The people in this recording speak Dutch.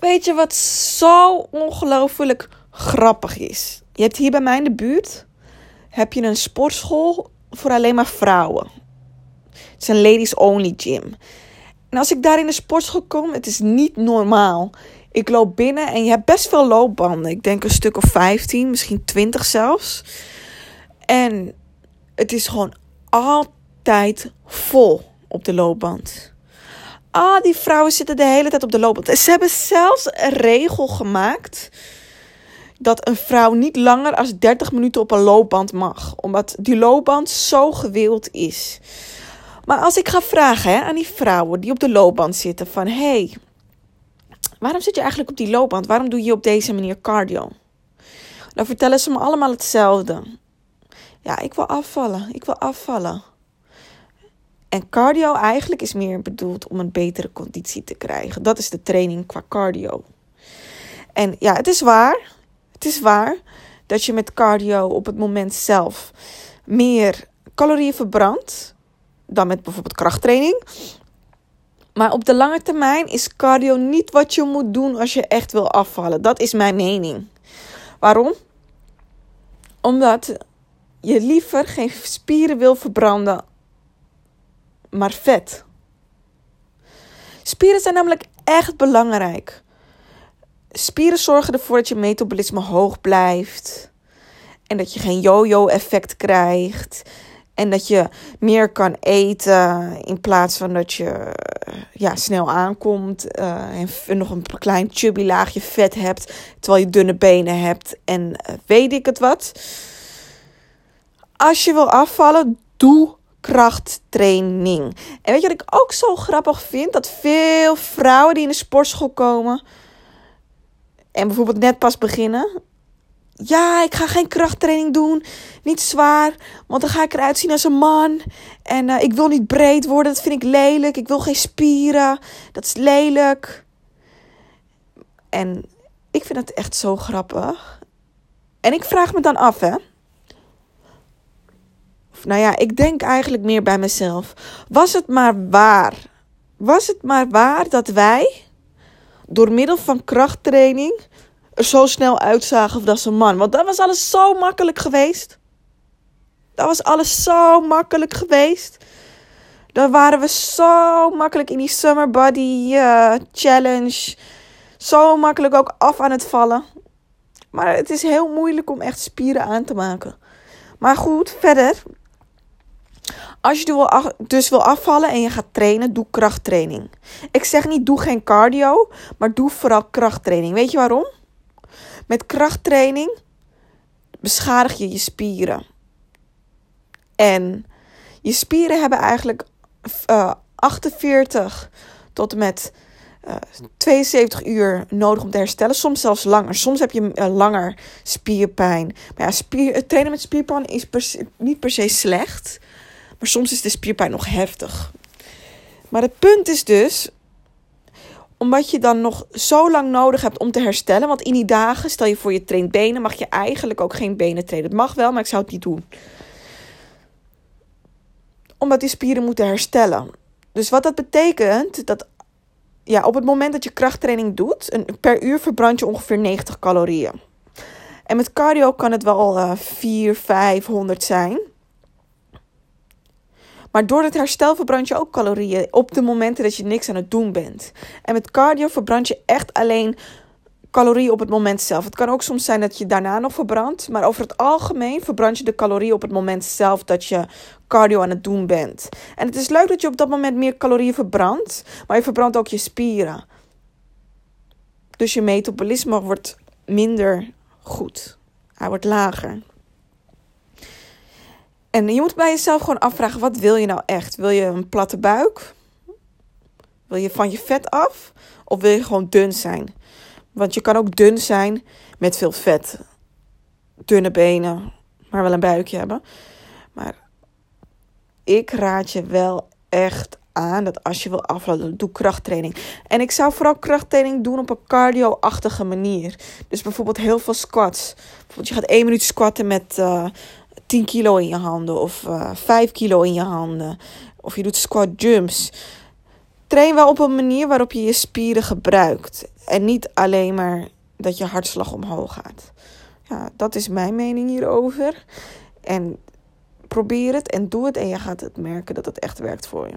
Weet je wat zo ongelooflijk grappig is? Je hebt hier bij mij in de buurt heb je een sportschool voor alleen maar vrouwen. Het is een ladies only gym. En als ik daar in de sportschool kom, het is niet normaal. Ik loop binnen en je hebt best veel loopbanden. Ik denk een stuk of 15, misschien 20 zelfs. En het is gewoon altijd vol op de loopband. Ah, die vrouwen zitten de hele tijd op de loopband. Ze hebben zelfs een regel gemaakt dat een vrouw niet langer als 30 minuten op een loopband mag, omdat die loopband zo gewild is. Maar als ik ga vragen hè, aan die vrouwen die op de loopband zitten van hey, waarom zit je eigenlijk op die loopband? Waarom doe je op deze manier cardio? Dan vertellen ze me allemaal hetzelfde. Ja, ik wil afvallen. Ik wil afvallen. En cardio eigenlijk is meer bedoeld om een betere conditie te krijgen. Dat is de training qua cardio. En ja, het is waar. Het is waar dat je met cardio op het moment zelf meer calorieën verbrandt dan met bijvoorbeeld krachttraining. Maar op de lange termijn is cardio niet wat je moet doen als je echt wil afvallen. Dat is mijn mening. Waarom? Omdat je liever geen spieren wil verbranden, maar vet. Spieren zijn namelijk echt belangrijk. Spieren zorgen ervoor dat je metabolisme hoog blijft. En dat je geen yo-yo effect krijgt. En dat je meer kan eten in plaats van dat je ja, snel aankomt. Uh, en nog een klein chubby laagje vet hebt. Terwijl je dunne benen hebt. En uh, weet ik het wat. Als je wil afvallen, doe krachttraining. En weet je wat ik ook zo grappig vind? Dat veel vrouwen die in de sportschool komen en bijvoorbeeld net pas beginnen. Ja, ik ga geen krachttraining doen. Niet zwaar. Want dan ga ik eruit zien als een man. En uh, ik wil niet breed worden. Dat vind ik lelijk. Ik wil geen spieren. Dat is lelijk. En ik vind het echt zo grappig. En ik vraag me dan af, hè. Nou ja, ik denk eigenlijk meer bij mezelf. Was het maar waar? Was het maar waar dat wij door middel van krachttraining er zo snel uitzagen als een man. Want dat was alles zo makkelijk geweest. Dat was alles zo makkelijk geweest. Dan waren we zo makkelijk in die Summer Body uh, Challenge. Zo makkelijk ook af aan het vallen. Maar het is heel moeilijk om echt spieren aan te maken. Maar goed, verder. Als je dus wil afvallen en je gaat trainen, doe krachttraining. Ik zeg niet doe geen cardio, maar doe vooral krachttraining. Weet je waarom? Met krachttraining beschadig je je spieren. En je spieren hebben eigenlijk uh, 48 tot en met uh, eh, 72 uur nodig om te herstellen. Soms zelfs langer. Soms heb je uh, langer spierpijn. Maar ja, spier, trainen met spierpijn is niet per se slecht. Maar soms is de spierpijn nog heftig. Maar het punt is dus, omdat je dan nog zo lang nodig hebt om te herstellen. Want in die dagen, stel je voor je traint benen, mag je eigenlijk ook geen benen trainen. Het mag wel, maar ik zou het niet doen. Omdat die spieren moeten herstellen. Dus wat dat betekent, dat ja, op het moment dat je krachttraining doet, een, per uur verbrand je ongeveer 90 calorieën. En met cardio kan het wel uh, 400, 500 zijn. Maar door het herstel verbrand je ook calorieën op de momenten dat je niks aan het doen bent. En met cardio verbrand je echt alleen calorieën op het moment zelf. Het kan ook soms zijn dat je daarna nog verbrandt. Maar over het algemeen verbrand je de calorieën op het moment zelf dat je cardio aan het doen bent. En het is leuk dat je op dat moment meer calorieën verbrandt. Maar je verbrandt ook je spieren. Dus je metabolisme wordt minder goed. Hij wordt lager. En je moet bij jezelf gewoon afvragen: wat wil je nou echt? Wil je een platte buik? Wil je van je vet af? Of wil je gewoon dun zijn? Want je kan ook dun zijn met veel vet. Dunne benen, maar wel een buikje hebben. Maar ik raad je wel echt aan dat als je wil afvallen, doe krachttraining. En ik zou vooral krachttraining doen op een cardio-achtige manier. Dus bijvoorbeeld heel veel squats. Bijvoorbeeld je gaat één minuut squatten met uh, 10 kilo in je handen of uh, eh, 5 kilo in je handen. Of je doet squat jumps. train wel op een manier waarop je je spieren gebruikt. En niet alleen maar dat je hartslag omhoog gaat. Ja, dat is mijn mening hierover. En probeer het en doe het en je gaat het merken dat het echt werkt voor je.